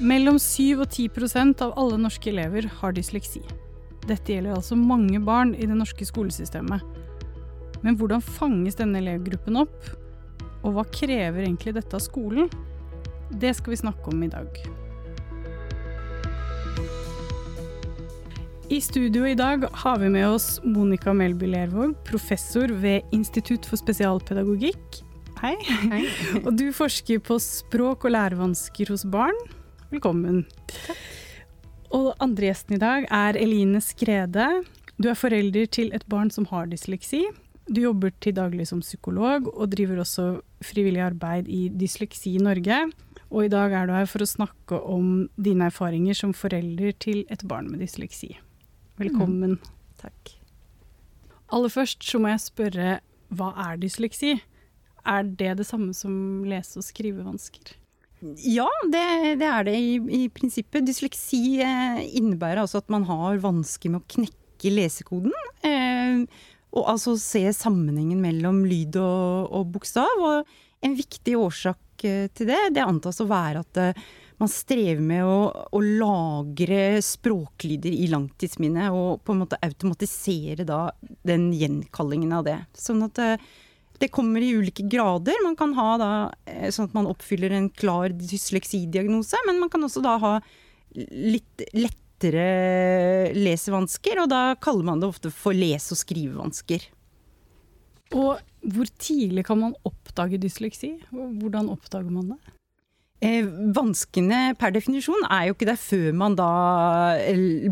Mellom 7 og 10% av alle norske elever har dysleksi. Dette gjelder altså mange barn i det norske skolesystemet. Men hvordan fanges denne elevgruppen opp? Og hva krever egentlig dette av skolen? Det skal vi snakke om i dag. I studio i dag har vi med oss Monica Melby Lervåg, professor ved Institutt for spesialpedagogikk. Hei. Hei. og du forsker på språk og lærevansker hos barn. Velkommen. Takk. Og andre gjesten i dag er Eline Skrede. Du er forelder til et barn som har dysleksi. Du jobber til daglig som psykolog, og driver også frivillig arbeid i Dysleksi Norge. Og i dag er du her for å snakke om dine erfaringer som forelder til et barn med dysleksi. Velkommen. Mm. Takk. Aller først så må jeg spørre, hva er dysleksi? Er det det samme som lese- og skrivevansker? Ja, det, det er det i, i, prinsippet. Dysleksi eh, innebærer altså at man har vansker med å knekke lesekoden. Eh, og altså se sammenhengen mellom lyd og, og, bokstav. Og en viktig årsak eh, til det, det antas å være at eh, man strever med å, å, lagre språklyder i langtidsminnet, og på en måte automatisere da den gjenkallingen av det. Sånn at det kommer i ulike grader. Man kan ha da eh, sånn at man oppfyller en klar dysleksidiagnose, men man kan også da ha litt lettere lesevansker, og da kaller man det ofte for lese- og skrivevansker. Og hvor tidlig kan man oppdage dysleksi? Hvordan oppdager man det? Eh, vanskene per definisjon er jo ikke der før man da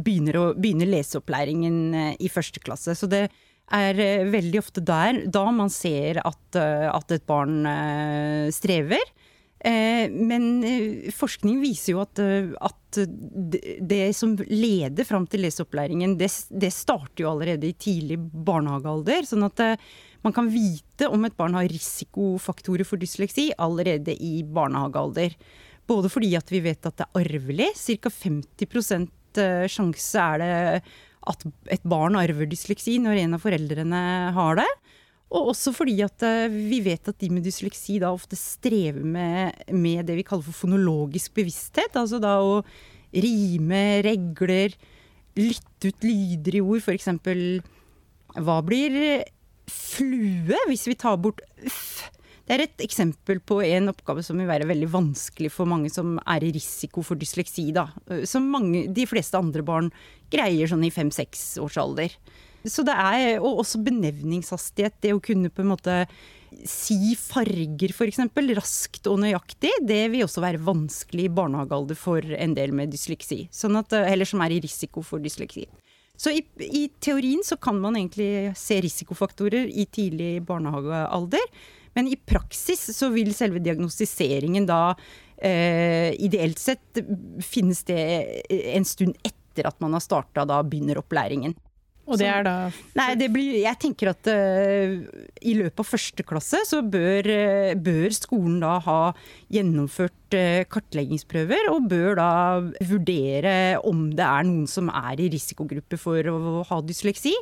begynner, å, begynner leseopplæringen eh, i første klasse. Så det er eh, veldig ofte der da man ser at, eh, at et barn eh, strever. Men forskning viser jo at, at det som leder fram til leseopplæringen, det, det, starter jo allerede i tidlig barnehagealder. sånn at man kan vite om et barn har risikofaktorer for dysleksi allerede i barnehagealder. Både fordi at vi vet at det er arvelig. Ca. 50 eh, sjanse er det at et barn arver dysleksi når en av foreldrene har det. Og også fordi at eh, vi vet at de med dysleksi da ofte strever med, med det vi kaller for fonologisk bevissthet. Altså da å rime regler, lytte ut lyder i ord. F.eks. hva blir flue, hvis vi tar bort f. Det er et eksempel på en oppgave som vil være veldig vanskelig for mange som er i risiko for dysleksi, da. Som mange, de fleste andre barn greier sånn i fem-seks års alder. Så det er, og også benevningshastighet, det å kunne på en måte si farger f.eks. raskt og nøyaktig, det vil også være vanskelig i barnehagealder for en del med dysleksi. Sånn at, eller som er i risiko for dysleksi. Så i, i, teorien så kan man egentlig se risikofaktorer i tidlig barnehagealder. Men i praksis så vil selve diagnostiseringen da eh, ideelt sett finnes det en stund etter at man har starta da begynneropplæringen. Og det er da Nei, det blir Jeg tenker at uh, i løpet av første klasse så bør, uh, bør skolen da ha gjennomført uh, kartleggingsprøver, og bør da vurdere om det er noen som er i risikogruppe for å ha dysleksi.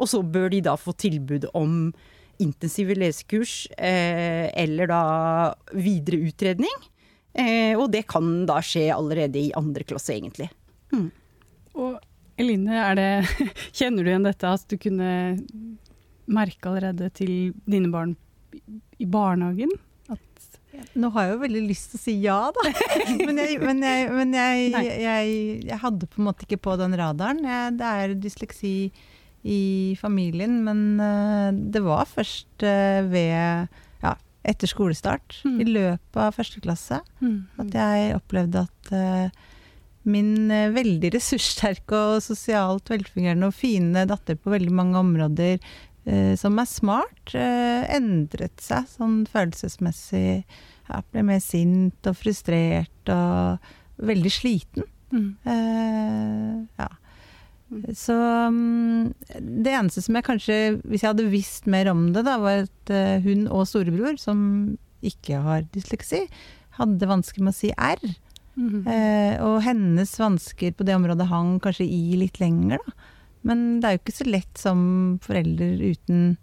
Og så bør de da få tilbud om intensive lesekurs eller da videre utredning. og det kan da skje allerede i andre klasse, egentlig. Mm. Og Eline, det, kjenner du igjen dette at du kunne merke allerede til dine barn i barnehagen? Nå har jeg jo veldig lyst til å si ja, da. Men jeg, men jeg, men jeg, jeg, jeg hadde på en måte ikke på den radaren. det er dysleksi i familien, men eh, det var først eh, ved ja, etter skolestart, mm. i løpet av første klasse, mm. at jeg opplevde at uh, min eh, veldig ressurssterke og sosialt velfungerende og fine datter på veldig mange områder, eh, som er smart, eh, endret seg sånn følelsesmessig. Jeg ble mer sint og frustrert og veldig sliten. Mm. Uh, ja. Så um, det eneste som jeg kanskje, hvis jeg hadde visst mer om det, da, var at uh, hun og storebror, som ikke har dysleksi, hadde vansker med å si R. Mm. Eh, og hennes vansker på det området hang kanskje i litt lenger, da. Men det er jo ikke så lett som forelder uten,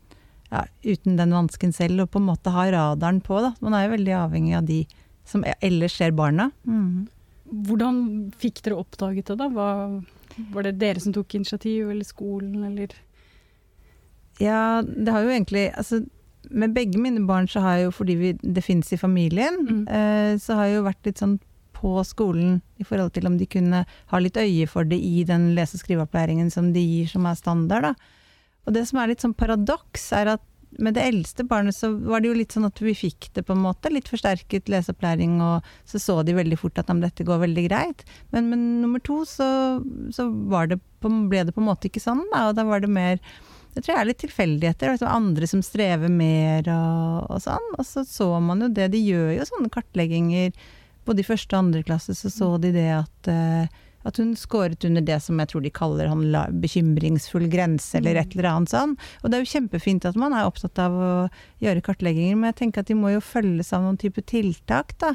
ja, uten den vansken selv, å på en måte ha radaren på, da. Man er jo veldig avhengig av de som ellers ser barna. Mm. hvordan fikk dere oppdaget det, da? Hva, var det dere som tok initiativ, eller skolen, eller Ja, det har jo egentlig altså, Med begge mine barn så har jeg jo, fordi vi, det fins i familien, Mm. eh, så har jeg jo vært litt sånn på skolen i forhold til om de kunne ha litt øye for det i den lese- og skriveopplæringen som de gir som er standard. Da. Og det som er litt sånn paradoks, er at med det eldste barnet så var det jo litt sånn at vi fikk det på en måte, litt forsterket leseopplæring, og så så de veldig fort at dette går veldig greit. Men med nummer to så, så det på, ble det på en måte ikke sånn, da, og da var det mer det tror jeg er litt tilfeldigheter. Liksom andre som strever mer og, og sånn. Og så så man jo det. De gjør jo sånne kartlegginger. Både i første og andre klasse så så de det at, eh, at hun skåret under det som jeg tror de kaller han bekymringsfull grense, eller et eller annet sånn. Og det er jo kjempefint at man er opptatt av å gjøre kartlegginger, men jeg tenker at de må jo følges av noen type tiltak, da.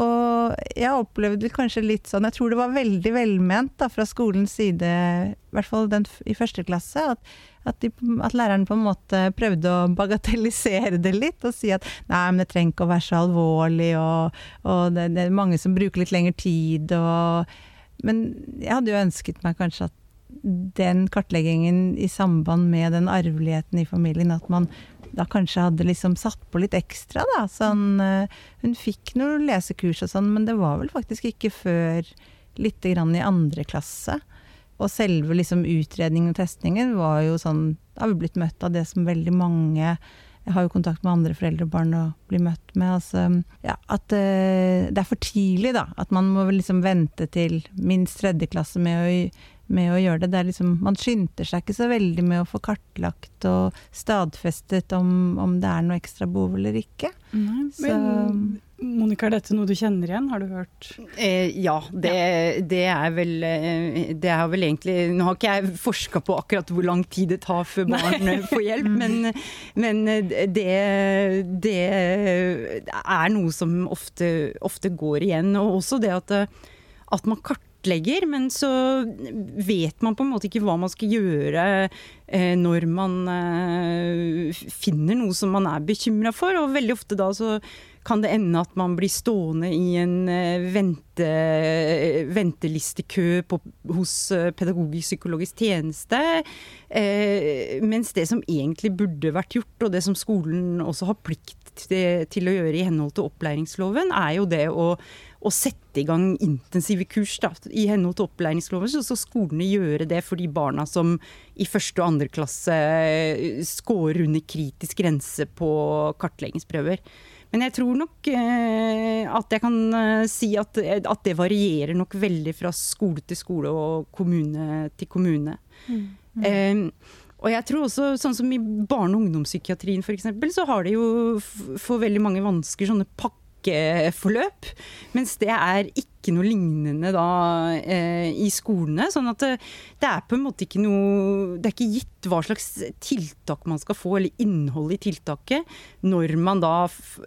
Og jeg opplevde kanskje litt sånn, jeg tror det var veldig velment da, fra skolens side, i hvert fall den i første klasse, at, at, de, at læreren på en måte prøvde å bagatellisere det litt, og si at nei, men det trenger ikke å være så alvorlig, og, og det, det er mange som bruker litt lengre tid, og Men jeg hadde jo ønsket meg kanskje at den kartleggingen i samband med den arveligheten i familien, at man da kanskje hadde liksom satt på litt ekstra, da. Sånn, eh, hun fikk noen lesekurs og sånn, men det var vel faktisk ikke før lite grann i andre klasse. Og selve liksom utredningen og testingen var jo sånn Da har vi blitt møtt av det som veldig mange Jeg har jo kontakt med andre foreldre og barn å bli møtt med. Altså, ja, at eh, det er for tidlig, da. At man må liksom vente til minst tredje klasse med å, med å gjøre det. det er liksom, man skynder seg ikke så veldig med å få kartlagt og stadfestet om, om det er noe ekstra behov eller ikke. Nei, Så- men Monica, er dette noe du kjenner igjen? Har du hørt Eh, ja, det, det er vel eh, Det er vel egentlig Nå har ikke jeg forska på akkurat hvor lang tid det tar før barn eh, får hjelp, men, men det, det er noe som ofte, ofte går igjen. Og også det at, at man kartlegger, men så vet man på en måte ikke hva man skal gjøre eh, når man eh, finner noe som man er bekymra for. Og veldig ofte da så kan det ende at man blir stående i en eh, vente, ventelistekø på, hos pedagogisk-psykologisk tjeneste. Eh, mens det som egentlig burde vært gjort, og det som skolen også har plikt til, til å gjøre i henhold til opplæringsloven, er jo det å, å sette i gang intensive kurs. Da. I henhold til opplæringsloven så skal skolene gjøre det for de barna som i første og andre klasse eh, scorer under kritisk grense på kartleggingsprøver. Men jeg tror nok eh, at jeg kan eh, si at, at det varierer nok veldig fra skole til skole og kommune til kommune. Eh, og jeg tror også, sånn som i barne- og ungdomspsykiatrien f.eks., så har de jo for veldig mange vansker sånne pakkeforløp. Mens det er ikke noe lignende da eh, i skolene. Sånn at det, det er på en måte ikke noe Det er ikke gitt hva slags tiltak man skal få, eller innhold i tiltaket, når man da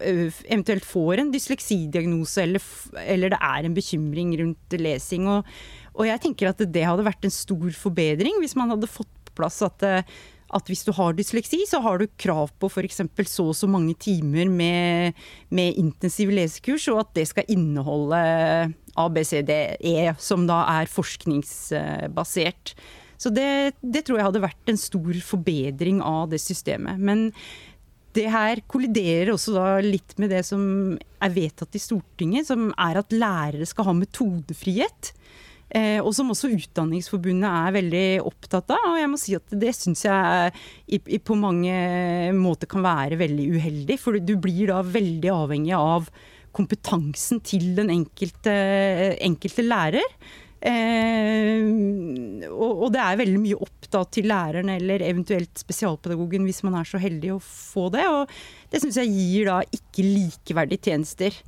eh, eventuelt får en dysleksidiagnose, eller, eller det er en bekymring rundt lesing. Og, og jeg tenker at det hadde vært en stor forbedring hvis man hadde fått på plass at, eh, at hvis du har dysleksi, så har du krav på f.eks. så og så mange timer med, med intensiv lesekurs, og at det skal inneholde ABCDE, som da er forskningsbasert. Så det, det tror jeg hadde vært en stor forbedring av det systemet. Men det her kolliderer også da litt med det som er vedtatt i Stortinget, som er at lærere skal ha metodefrihet. Eh, og som også Utdanningsforbundet er veldig opptatt av. Og jeg må si at det syns jeg på mange måter kan være veldig uheldig. For du blir da veldig avhengig av kompetansen til den enkelte, enkelte lærer. Eh, og, og det er veldig mye opp da til læreren eller eventuelt spesialpedagogen hvis man er så heldig å få det. Og det syns jeg gir da ikke likeverdige tjenester.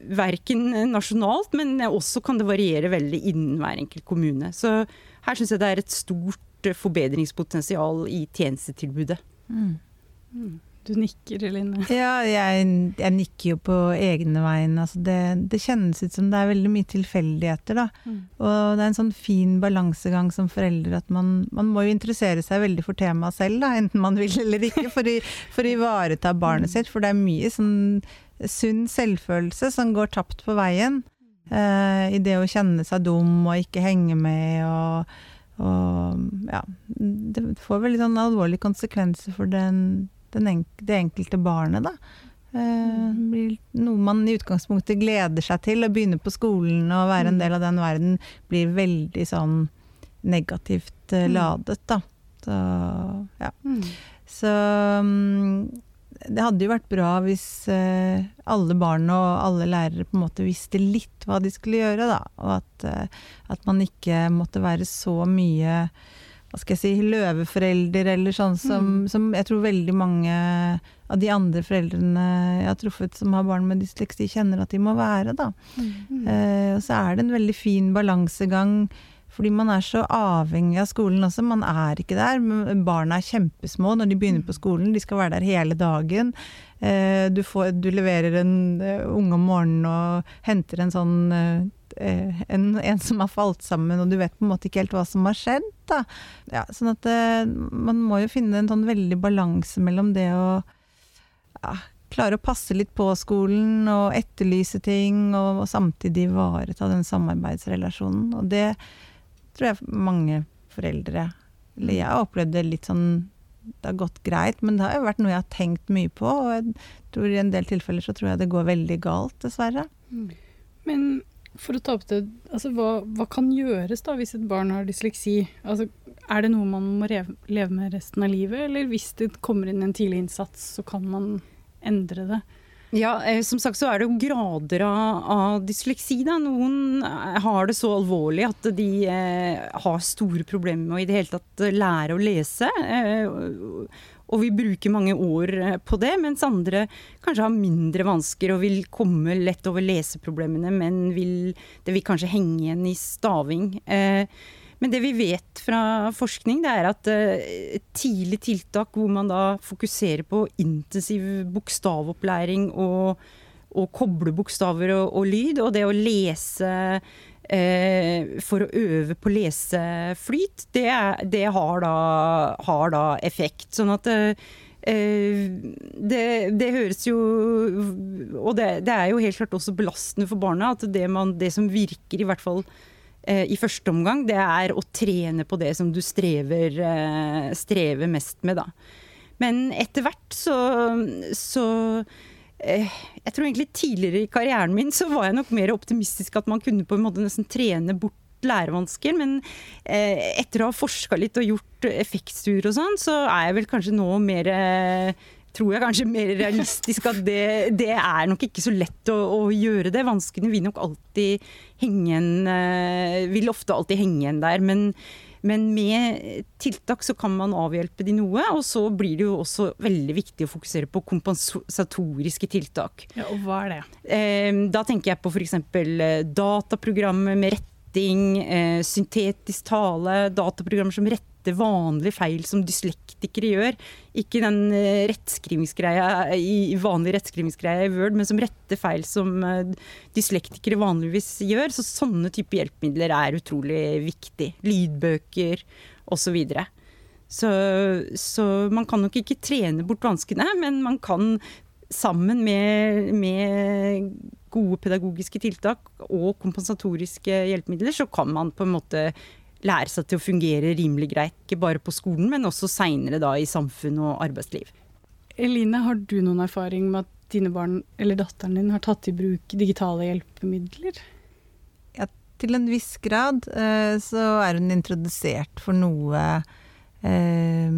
Verken nasjonalt, men også kan det variere veldig innen hver enkelt kommune. Så her syns jeg det er et stort forbedringspotensial i tjenestetilbudet. Mm. Du nikker, Eline. Ja, jeg, jeg nikker jo på egne vegne. Altså det, det kjennes ut som det er veldig mye tilfeldigheter, da. Mm. Og det er en sånn fin balansegang som forelder at man, man må jo interessere seg veldig for temaet selv, da, enten man vil eller ikke, for, i, for å ivareta barnet sitt. For det er mye sånn sunn selvfølelse som går tapt på veien. Eh, I det å kjenne seg dum og ikke henge med og, og ja. Det får veldig sånn alvorlige konsekvenser for den, den enk det enkelte barnet, da. Uh, blir noe man i utgangspunktet gleder seg til. Å begynne på skolen og være en del av den verden blir veldig sånn negativt uh, ladet, da. Så ja. Mm. Så um, det hadde jo vært bra hvis uh, alle barn og alle lærere på en måte visste litt hva de skulle gjøre, da. Og at, at man ikke måtte være så mye hva skal jeg si, løveforelder eller sånn som, som jeg tror veldig mange av de andre foreldrene jeg har truffet som har barn med dysleksi, kjenner at de må være, da. Mm. Eh, og så er det en veldig fin balansegang, fordi man er så avhengig av skolen også. Man er ikke der. Barna er kjempesmå når de begynner på skolen, de skal være der hele dagen. Eh, du, får, du leverer en uh, unge om morgenen og henter en sånn eh, en, en, som har falt sammen, og du vet på en måte ikke helt hva som har skjedd. Da. Ja, sånn at eh, man må jo finne en sånn veldig balanse mellom det å ja, klare å passe litt på skolen og etterlyse ting, og, og samtidig ivareta den samarbeidsrelasjonen. Og det tror jeg mange foreldre Eller jeg har opplevd det litt sånn Det har gått greit, men det har jo vært noe jeg har tenkt mye på, og jeg tror i en del tilfeller så tror jeg det går veldig galt, dessverre. Men for å ta opp det, altså hva, hva kan gjøres da hvis et barn har dysleksi? Altså, er det noe man må leve med resten av livet, eller hvis det kommer inn en tidlig innsats, så kan man endre det? Ja, eh, som sagt så er det jo grader av, av dysleksi. Da. Noen eh, har det så alvorlig at de eh, har store problemer med å i det hele tatt eh, lære å lese. Eh, og vi bruker mange år på det, mens andre kanskje har mindre vansker og vil komme lett over leseproblemene, men vil, det vil kanskje henge igjen i staving. Eh, men det vi vet fra forskning, det er at uh, tidlig tiltak hvor man da fokuserer på intensiv bokstavopplæring og, og koble bokstaver og, og, lyd, og det å lese uh, for å øve på leseflyt, det, det har, da, har, da, effekt. Sånn at uh, det, det, høres jo Og det, det, er jo helt klart også belastende for barna at det, man, det som virker, i hvert fall Eh, i første omgang, det er å trene på det som du strever, eh, strever mest med, da. Men etter hvert så, så eh, Jeg tror egentlig tidligere i karrieren min så var jeg nok mer optimistisk at man kunne på en måte nesten trene bort lærevansker, men etter å ha forska litt og gjort effektstuer og sånn, så er jeg vel kanskje nå mer tror jeg kanskje mer realistisk at det, det er nok ikke så lett å, å, gjøre det. Vanskene vil nok alltid henge igjen eh, Vil ofte alltid henge igjen der. Men, men, med tiltak så kan man avhjelpe de noe. Og så blir det jo også veldig viktig å fokusere på kompensatoriske tiltak. Ja, og hva er det? Eh, da tenker jeg på f.eks. Eh, dataprogrammer med retting, syntetisk tale, dataprogrammer som retter rette vanlige feil som dyslektikere gjør. Ikke den eh, rettskrivingsgreia i vanlig rettskrivingsgreia i Word, men som rette feil som eh, dyslektikere vanligvis gjør. Så sånne typer hjelpemidler er utrolig viktig. Lydbøker osv. Så, så, så man kan nok ikke trene bort vanskene, men man kan sammen med, med gode pedagogiske tiltak og kompensatoriske hjelpemidler, så kan man på en måte lære seg til å fungere rimelig greit, ikke bare på skolen, men også seinere i samfunn og arbeidsliv. Eline, har du noen erfaring med at dine barn eller datteren din har tatt i bruk digitale hjelpemidler? Ja, til en viss grad eh, så er hun introdusert for noe eh,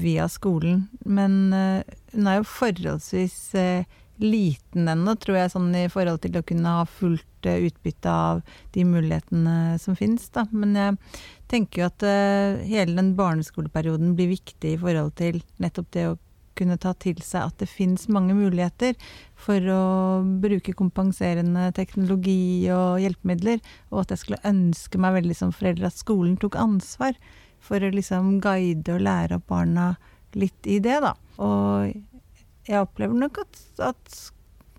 via skolen. Men eh, hun er jo forholdsvis liten ennå, tror jeg, sånn i forhold til å kunne ha fullt uh, utbytte av de mulighetene som finnes. Da. Men jeg tenker jo at uh, hele den barneskoleperioden blir viktig i forhold til nettopp det å kunne ta til seg at det finnes mange muligheter for å bruke kompenserende teknologi og hjelpemidler, og at jeg skulle ønske meg veldig som forelder at skolen tok ansvar for å liksom guide og lære opp barna litt i det, da. Og jeg opplever nok at, at,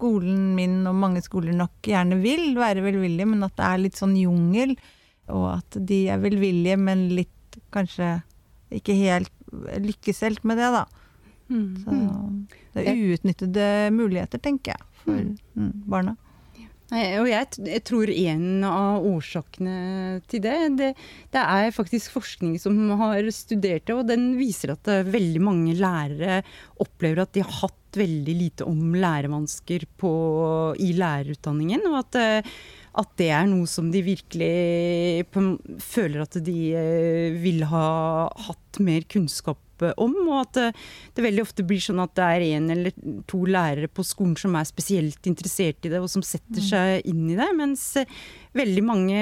skolen min og mange skoler nok gjerne vil være velvillige, men at det er litt sånn jungel. Og at de er velvillige, men litt kanskje ikke helt lykkes helt med det, da. Mm. Så det er uutnyttede muligheter, tenker jeg, for mm. mm barna. Og jeg, jeg, tror en av årsakene til det, det, det er faktisk forskning som har studert det, og den viser at eh, veldig mange lærere opplever at de har hatt veldig lite om lærevansker på, i lærerutdanningen. og at eh, at det er noe som de virkelig føler at de eh, vil ha hatt mer kunnskap om, og at det, det, veldig ofte blir sånn at det er en eller to lærere på skolen som er spesielt interessert i det, og som setter mm. seg inn i det, mens eh, veldig mange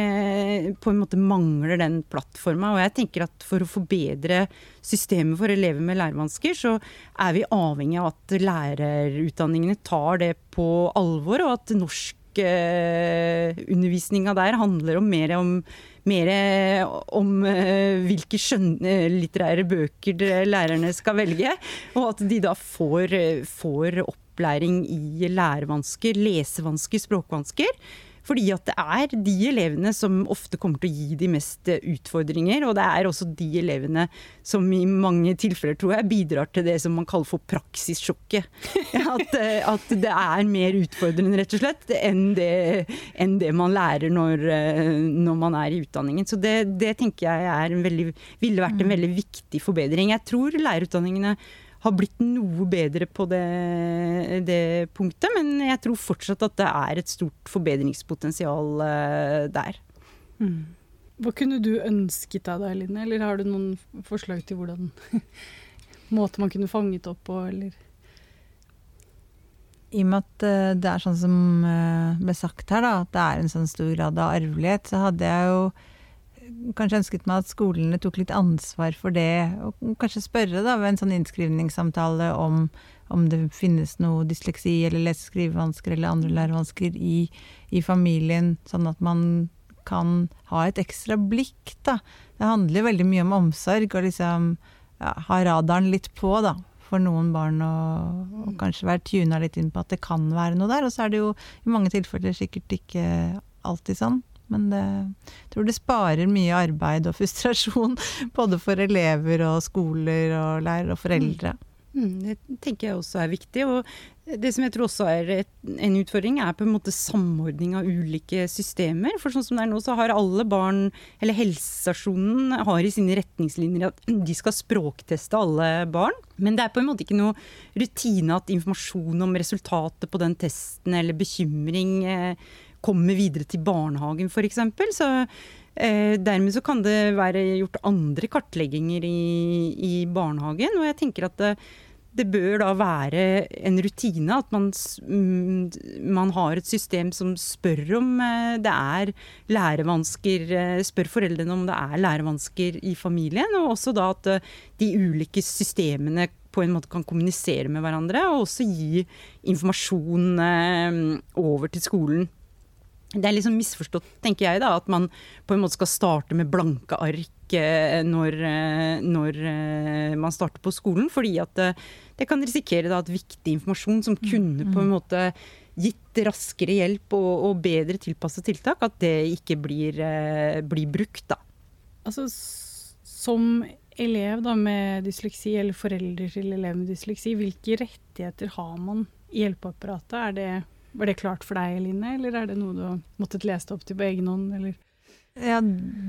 på en måte mangler den plattforma. Og jeg tenker at for å forbedre systemet for elever med lærevansker, så er vi avhengig av at lærerutdanningene tar det på alvor, og at norskundervisninga der handler om mer om mer om uh, hvilke skjønnlitterære bøker lærerne skal velge. Og at de da får, får opplæring i lærevansker, lesevansker, språkvansker. Fordi at det er de elevene som ofte kommer til å gi de mest utfordringer. Og det er også de elevene som i mange tilfeller, tror jeg, bidrar til det som man kaller for praksissjokket. At, at det er mer utfordrende, rett og slett, enn det, enn det man lærer når, når, man er i utdanningen. Så det, det tenker jeg veldig, ville vært en mm. veldig viktig forbedring. Jeg tror lærerutdanningene har blitt noe bedre på det, det, punktet. Men jeg tror fortsatt at det er et stort forbedringspotensial uh, der. Mm. Hva kunne du ønsket av deg, Eline? Eller har du noen forslag til hvordan måte man kunne fanget opp på, eller? I og med at uh, det er sånn som uh, ble sagt her, da, at det er en sånn stor grad av arvelighet, så hadde jeg jo kanskje ønsket meg at skolene tok litt ansvar for det, og kanskje spørre da ved en sånn innskrivningssamtale om, om det finnes noe dysleksi eller lese- og skrivevansker eller andre lærevansker i, i, familien, sånn at man kan ha et ekstra blikk, da. Det handler veldig mye om omsorg, og liksom ja, ha radaren litt på, da. For noen barn å kanskje være tuna litt inn på at det kan være noe der. Og så er det jo i mange tilfeller sikkert ikke alltid sånn. Men det, jeg tror det sparer mye arbeid og frustrasjon både for elever og skoler og lærere og foreldre. Mm. mm, det tenker jeg også er viktig. Og det som jeg tror også er et, en utfordring, er på en måte samordning av ulike systemer. For sånn som det er nå, så har alle barn, eller helsestasjonen har i sine retningslinjer at de skal språkteste alle barn. Men det er på en måte ikke noe rutine at informasjon om resultatet på den testen eller bekymring eh, kommer videre til barnehagen f.eks. Så eh, dermed så kan det være gjort andre kartlegginger i, i barnehagen. Og jeg tenker at det, det, bør da være en rutine at man, mm, man, har et system som spør om eh, det er lærevansker, eh, spør foreldrene om det er lærevansker i familien. Og også da at eh, de ulike systemene på en måte kan kommunisere med hverandre, og også gi informasjon over til skolen det er liksom misforstått, tenker jeg, da, at man på en måte skal starte med blanke ark eh, når, eh, når eh, man starter på skolen. Fordi at det kan risikere da, at viktig informasjon som kunne på en mm. måte gitt raskere hjelp og, og bedre tilpasset tiltak, at det ikke blir, blir brukt, da. Altså, som elev da, med dysleksi, eller foreldre til elev med dysleksi, hvilke rettigheter har man i hjelpeapparatet? Er det var det klart for deg, Line, eller er det noe du har måttet lese opp til på egen hånd, eller? Ja,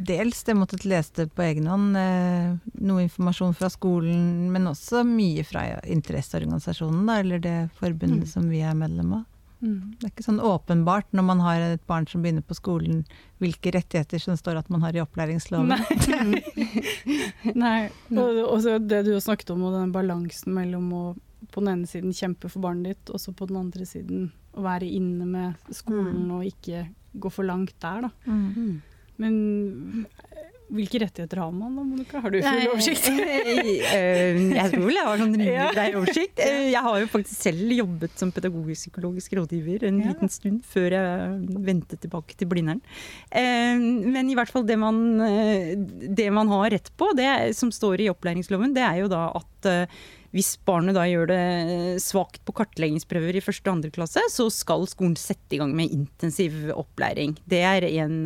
dels det måttet lese det på egen hånd. Eh, noe informasjon fra skolen, men også mye fra interesseorganisasjonen, da, eller det forbundet mm. som vi er medlem av. Mm. Det er ikke sånn åpenbart når man har et barn som begynner på skolen, hvilke rettigheter som står at man har i opplæringsloven. Nei. Nei. Og, og det du snakket om, og den balansen mellom å på den ene siden kjempe for barnet ditt, og så på den andre siden å være inne med skolen mm. og ikke gå for langt der, da. Mm. Men hvilke rettigheter har man da, Monica? Har du full oversikt? Eh, jeg tror vel jeg har sånn rimelig oversikt. Eh, jeg har jo faktisk selv jobbet som pedagogisk-psykologisk rådgiver en ja. liten stund før jeg vendte tilbake til Blindern. Eh, men i hvert fall det man, det man har rett på, det som står i opplæringsloven, det er jo da at hvis barnet da gjør det svakt på kartleggingsprøver i første og andre klasse, så skal skolen sette i gang med intensiv opplæring. Det er en,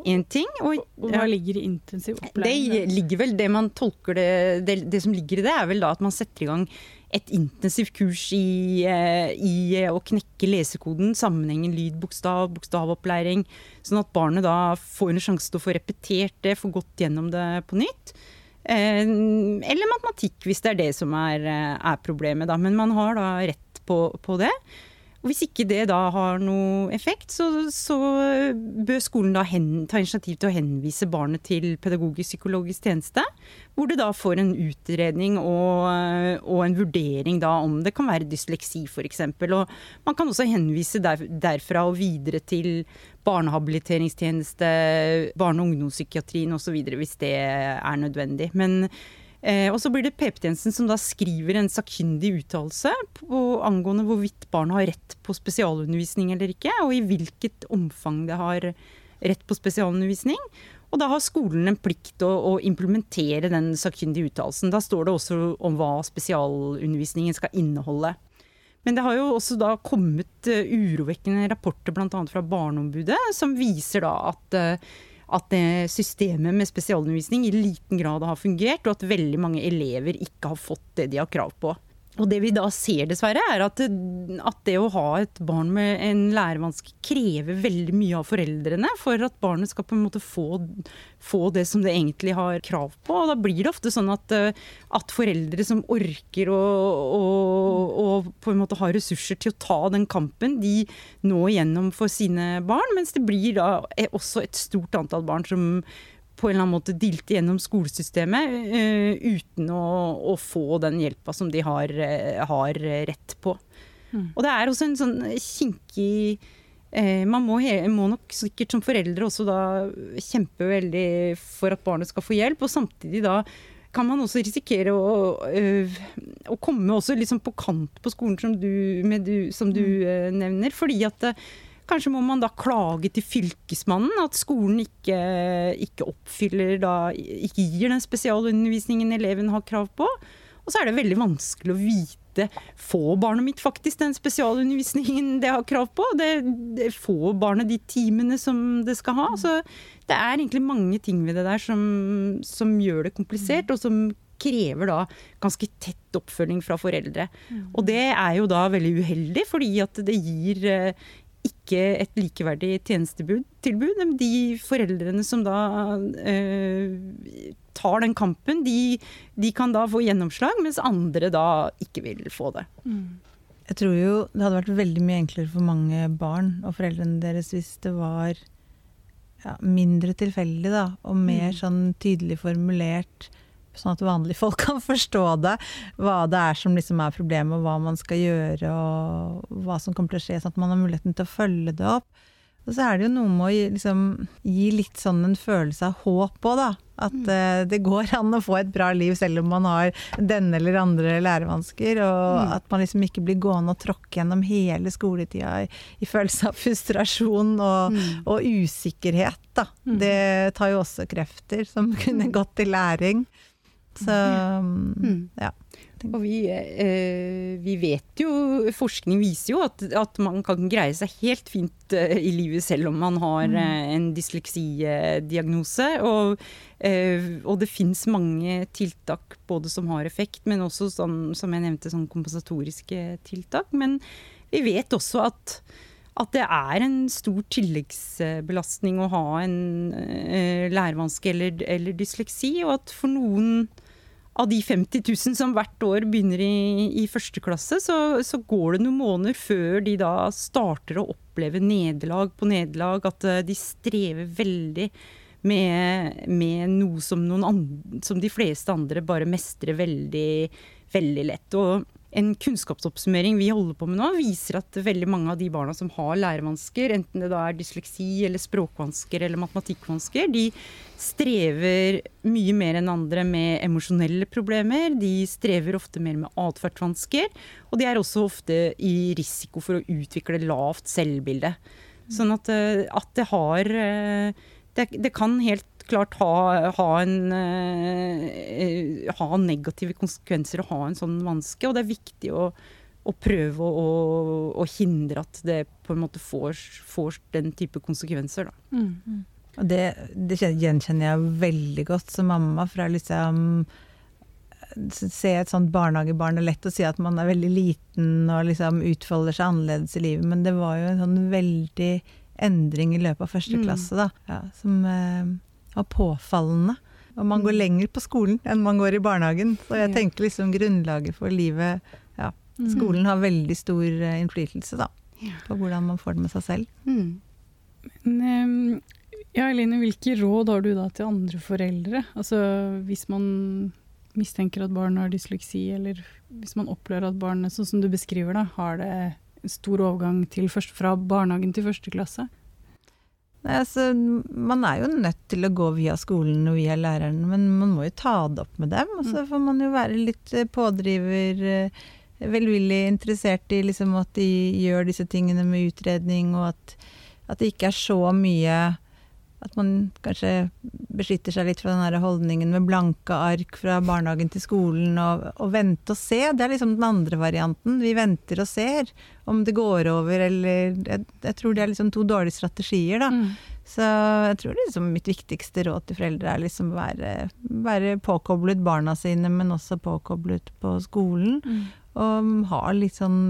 en ting. Og, og hva ligger i intensiv opplæring? Det ligger vel, det man tolker det, det, det som ligger i det, er vel da at man setter i gang et intensivt kurs i, eh, i å knekke lesekoden, sammenhengen lyd-bokstav, bokstavopplæring, sånn at barnet da får en sjanse til å få repetert det, få gått gjennom det på nytt. Eh, eller matematikk, hvis det er det som er, er problemet, da. Men man har da rett på, på det. Og hvis ikke det da har noe effekt, så, så bør skolen da hen, ta initiativ til å henvise barnet til pedagogisk-psykologisk tjeneste, hvor det da får en utredning og, og en vurdering da om det kan være dysleksi f.eks. Og man kan også henvise der, derfra og videre til barnehabiliteringstjeneste, barne- og ungdomspsykiatrien osv. hvis det er nødvendig. Men Eh, og så blir det PP-tjenesten som da skriver en sakkyndig uttalelse angående hvorvidt barnet har rett på spesialundervisning eller ikke, og i hvilket omfang det har rett på spesialundervisning. Og da har skolen en plikt å, å implementere den sakkyndige uttalelsen. Da står det også om hva spesialundervisningen skal inneholde. Men det har jo også da kommet uh, urovekkende rapporter bl.a. fra Barneombudet som viser da at uh, at systemet med spesialundervisning i liten grad har fungert, og at veldig mange elever ikke har fått det de har krav på. Og det vi da ser, dessverre, er at, at, det å ha et barn med en lærevanske krever veldig mye av foreldrene for at barnet skal på en måte få, få, det som det egentlig har krav på. Og da blir det ofte sånn at, at foreldre som orker å på en måte ha ressurser til å ta den kampen, de når igjennom for sine barn. Mens det blir da også et stort antall barn som på en eller annen måte dilte gjennom skolesystemet uh, uten å, å, få den hjelpa som de har, uh, har rett på. Mm. Og det er også en sånn kinkig uh, Man må, må, nok sikkert som foreldre også da kjempe veldig for at barnet skal få hjelp, og samtidig da kan man også risikere å, å komme også liksom på kant på skolen, som du, du, som du mm. nevner. fordi at Kanskje må man da klage til fylkesmannen at skolen ikke, ikke oppfyller da, ikke gir den spesialundervisningen eleven har krav på. Og så er det veldig vanskelig å vite får barnet mitt faktisk den spesialundervisningen det har krav på. Det, det får barnet de timene som det skal ha. Så det er egentlig mange ting ved det der som, som gjør det komplisert, og som krever da ganske tett oppfølging fra foreldre. Mm. Og det er jo da veldig uheldig, fordi at det gir, ikke et likeverdig tjenestetilbud. De foreldrene som da eh, tar den kampen, de, de, kan da få gjennomslag, mens andre da ikke vil få det. Mm. Jeg tror jo det hadde vært veldig mye enklere for mange barn og foreldrene deres hvis det var ja, mindre tilfeldig da, og mer mm. sånn tydelig formulert sånn at vanlige folk kan forstå det. Hva det er som liksom er problemet, og hva man skal gjøre, og hva som kommer til å skje. Sånn at man har muligheten til å følge det opp. Og så er det jo noe med å liksom, gi litt sånn en følelse av håp òg, da. At mm. uh, det går an å få et bra liv selv om man har denne eller andre lærevansker. Og mm. at man liksom ikke blir gående og tråkke gjennom hele skoletida i, i følelse av frustrasjon og, mm. og usikkerhet, da. Mm. Det tar jo også krefter som kunne mm. gått til læring. Så mm. mm. ja. Og vi, eh, vi, vet jo, forskning viser jo at, at, man kan greie seg helt fint eh, i livet selv om man har mm. eh, en dysleksidiagnose. Og, eh, og det fins mange tiltak både som har effekt, men også sånn, som jeg nevnte, sånn kompensatoriske tiltak. Men vi vet også at at det er en stor tilleggsbelastning å ha en uh, lærevanske eller, eller, dysleksi, og at for noen av de 50 000 som hvert år begynner i, i første klasse, så, så, går det noen måneder før de da starter å oppleve nederlag på nederlag. At eh, de strever veldig med, med noe som, andre, som, de fleste andre bare mestrer veldig, veldig lett. Og en kunnskapsoppsummering vi holder på med nå, viser at veldig mange av de barna som har lærevansker, enten det da er dysleksi eller språkvansker eller matematikkvansker, de strever mye mer enn andre med emosjonelle problemer. De strever ofte mer med atferdsvansker, og de er også ofte i risiko for å utvikle lavt selvbilde. Sånn at, eh, at det har eh, det, det kan helt klart ha, ha, en, uh, ha, negative konsekvenser å ha en sånn vanske. Og det er viktig å, å prøve å, å, hindre at det på en måte får, får den type konsekvenser. Mm. Mm. Det, det, gjenkjenner jeg veldig godt som mamma. fra liksom se et sånt barnehagebarn. Det er lett å si at man er veldig liten og liksom utfolder seg annerledes i livet, men det var jo en sånn veldig endring i løpet av første Mm. klasse, da. Ja, som eh, var påfallende. Og man går Mm. lenger på skolen enn man går i barnehagen. Så jeg tenker liksom grunnlaget for livet Ja, Mm. skolen har veldig stor eh, innflytelse, da. På hvordan man får det med seg selv. Mm. Men, ehm, ja, Eline, hvilke råd har du da til andre foreldre? Altså hvis man mistenker at barnet har dysleksi, eller hvis man opplever at barnet, sånn som du beskriver da, har det en stor overgang til først, fra barnehagen til første klasse? Altså, man er jo nødt til å gå via skolen og via læreren, men man må jo ta det opp med dem. Og så får man jo være litt eh, pådriver, eh, velvillig interessert i liksom at de gjør disse tingene med utredning, og at, at det ikke er så mye at man kanskje beskytter seg litt fra den holdningen med blanke ark fra barnehagen til skolen, og, og vente og se. Det er liksom den andre varianten. Vi venter og ser om det går over, eller Jeg, jeg tror det er liksom to dårlige strategier, da. Mm. Så jeg tror liksom mitt viktigste råd til foreldre er liksom være, være påkoblet barna sine, men også påkoblet på skolen. Mm. Og ha litt sånn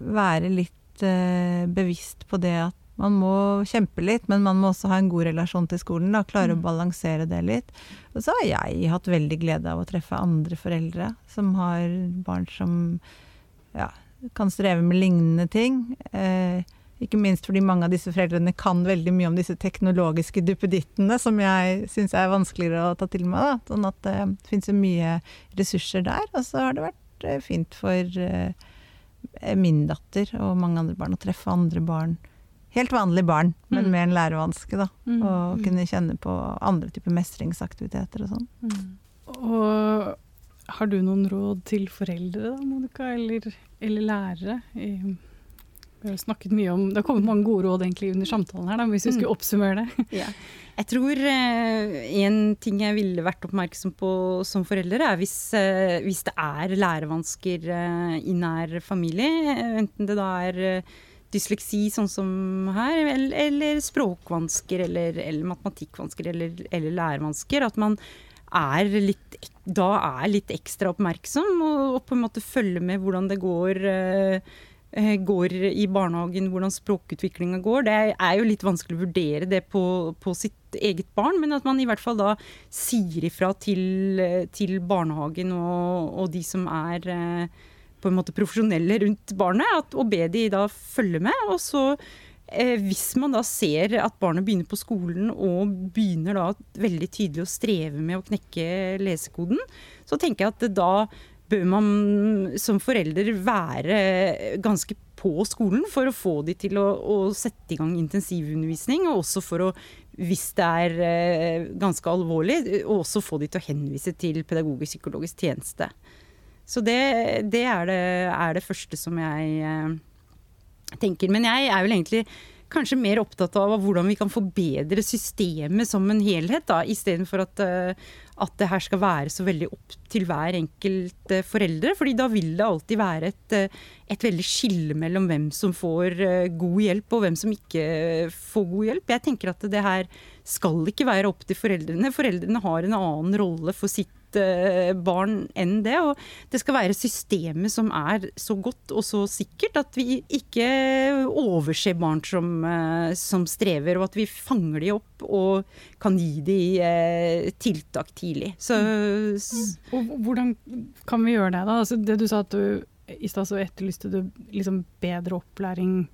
Være litt eh, bevisst på det at man må kjempe litt, men man må også ha en god relasjon til skolen. da, Klare Mm. å balansere det litt. Og så har jeg hatt veldig glede av å treffe andre foreldre som har barn som ja, kan streve med lignende ting. Eh, ikke minst fordi mange av disse foreldrene kan veldig mye om disse teknologiske duppedittene, som jeg syns er vanskeligere å ta til meg. Da. Sånn at det fins jo mye ressurser der. Og så har det vært eh, fint for eh, min datter og mange andre barn å treffe andre barn. Helt vanlig barn, men Mm. med en lærevanske, da. Mm. Og Mm. kunne kjenne på andre typer mestringsaktiviteter og sånn. Mm. Og har du noen råd til foreldre, da, Monica, eller, eller lærere? I- Vi har snakket mye om, Det har kommet mange gode råd egentlig under samtalen her, da, hvis vi skulle oppsummere det. Jeg tror eh, en ting jeg ville vært oppmerksom på som forelder, er hvis, eh, hvis det er lærevansker eh, i nær familie. eh, Enten det da er eh, dysleksi, sånn som her, eller, eller språkvansker, eller, eller matematikkvansker, eller, eller lærevansker. At man er litt, da er litt ekstra oppmerksom, og, og på en måte følger med hvordan det går. eh, eh, går i barnehagen, hvordan språkutviklinga går. Det er jo litt vanskelig å vurdere det på, på sitt eget barn, men at man i hvert fall da sier ifra til, til barnehagen og, og de som er eh, på en måte profesjonelle rundt barnet, at, og be de da følge med. Og så eh, hvis man da ser at barnet begynner på skolen og begynner da veldig tydelig å streve med å knekke lesekoden, så tenker jeg at da bør man som forelder være ganske på skolen for å få de til å, å sette i gang intensivundervisning, og også for å, hvis det er eh, ganske alvorlig, og også få de til å henvise til pedagogisk-psykologisk tjeneste. Så det, det, er, det er det første som jeg eh, tenker. Men jeg er vel egentlig kanskje mer opptatt av hvordan vi kan forbedre systemet som en helhet, da, istedenfor at, eh, at det her skal være så veldig opp til hver enkelt eh, foreldre. fordi da vil det alltid være et, et veldig skille mellom hvem som får god hjelp og hvem som ikke får god hjelp. Jeg tenker at det her skal ikke være opp til foreldrene. Foreldrene har en annen rolle for sitt barn enn det. Og det skal være systemet som er så godt og så sikkert at vi ikke overser barn som, eh, som strever, og at vi fanger de opp og kan gi de eh, tiltak tidlig. Så, mm. Og hvordan kan vi gjøre det, da? Altså, det du sa at du i stad etterlyste du liksom bedre opplæring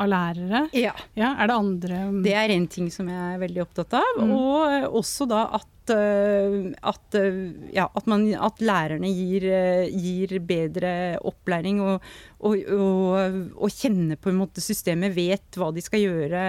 av lærere. ja. Ja, er det andre Det er en ting som jeg er veldig opptatt av. Mm. Og også da at, eh, at, eh, ja, at, man, at lærerne gir, eh, gir bedre opplæring og, og, og, og kjenner på en måte systemet, vet hva de skal gjøre.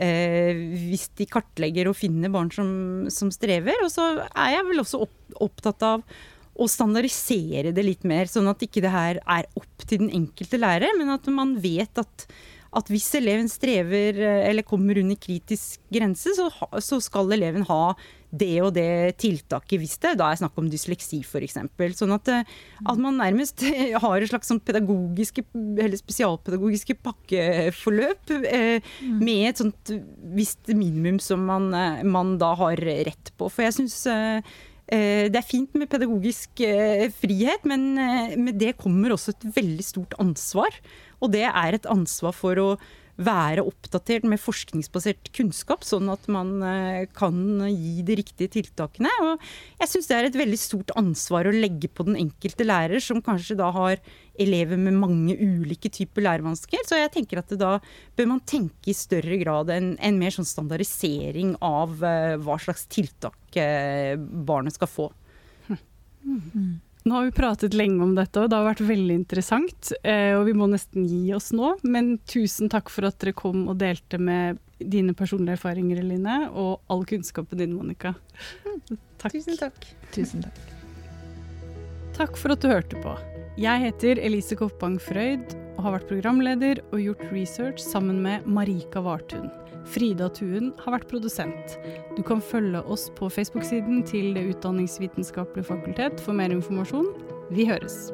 Eh, hvis de kartlegger og finner barn som, som strever. Og så er jeg vel også opp, opptatt av å standardisere det litt mer, sånn at ikke det her er opp til den enkelte lærer, men at man vet at at hvis eleven strever eh, eller kommer under kritisk grense, så, så skal eleven ha det og det tiltaket hvis det da er snakk om dysleksi f.eks. Sånn at, eh, at man nærmest har et slags sånn pedagogiske eller spesialpedagogiske pakkeforløp eh, med et sånt visst minimum som man, eh, man da har rett på. For jeg syns eh, det er fint med pedagogisk eh, frihet, men eh, med det kommer også et veldig stort ansvar. Og det er et ansvar for å være oppdatert med forskningsbasert kunnskap, sånn at man eh, kan gi de riktige tiltakene. Og jeg syns det er et veldig stort ansvar å legge på den enkelte lærer, som kanskje da har elever med mange ulike typer lærevansker. Så jeg tenker at da bør man tenke i større grad en, en mer sånn standardisering av uh, hva slags tiltak uh, barnet skal få. Mm. Nå har vi pratet lenge om dette, og det har vært veldig interessant. Eh, og vi må nesten gi oss nå, men tusen takk for at dere kom og delte med dine personlige erfaringer, Eline, og all kunnskapen din, Monica. Takk. Tusen takk. Tusen takk. Takk for at du hørte på. Jeg heter Elise Koppang Frøyd og har vært programleder og gjort research sammen med Marika Vartun. Frida Tuen har vært produsent. Du kan følge oss på Facebook-siden til Det utdanningsvitenskapelige fakultet for mer informasjon. Vi høres!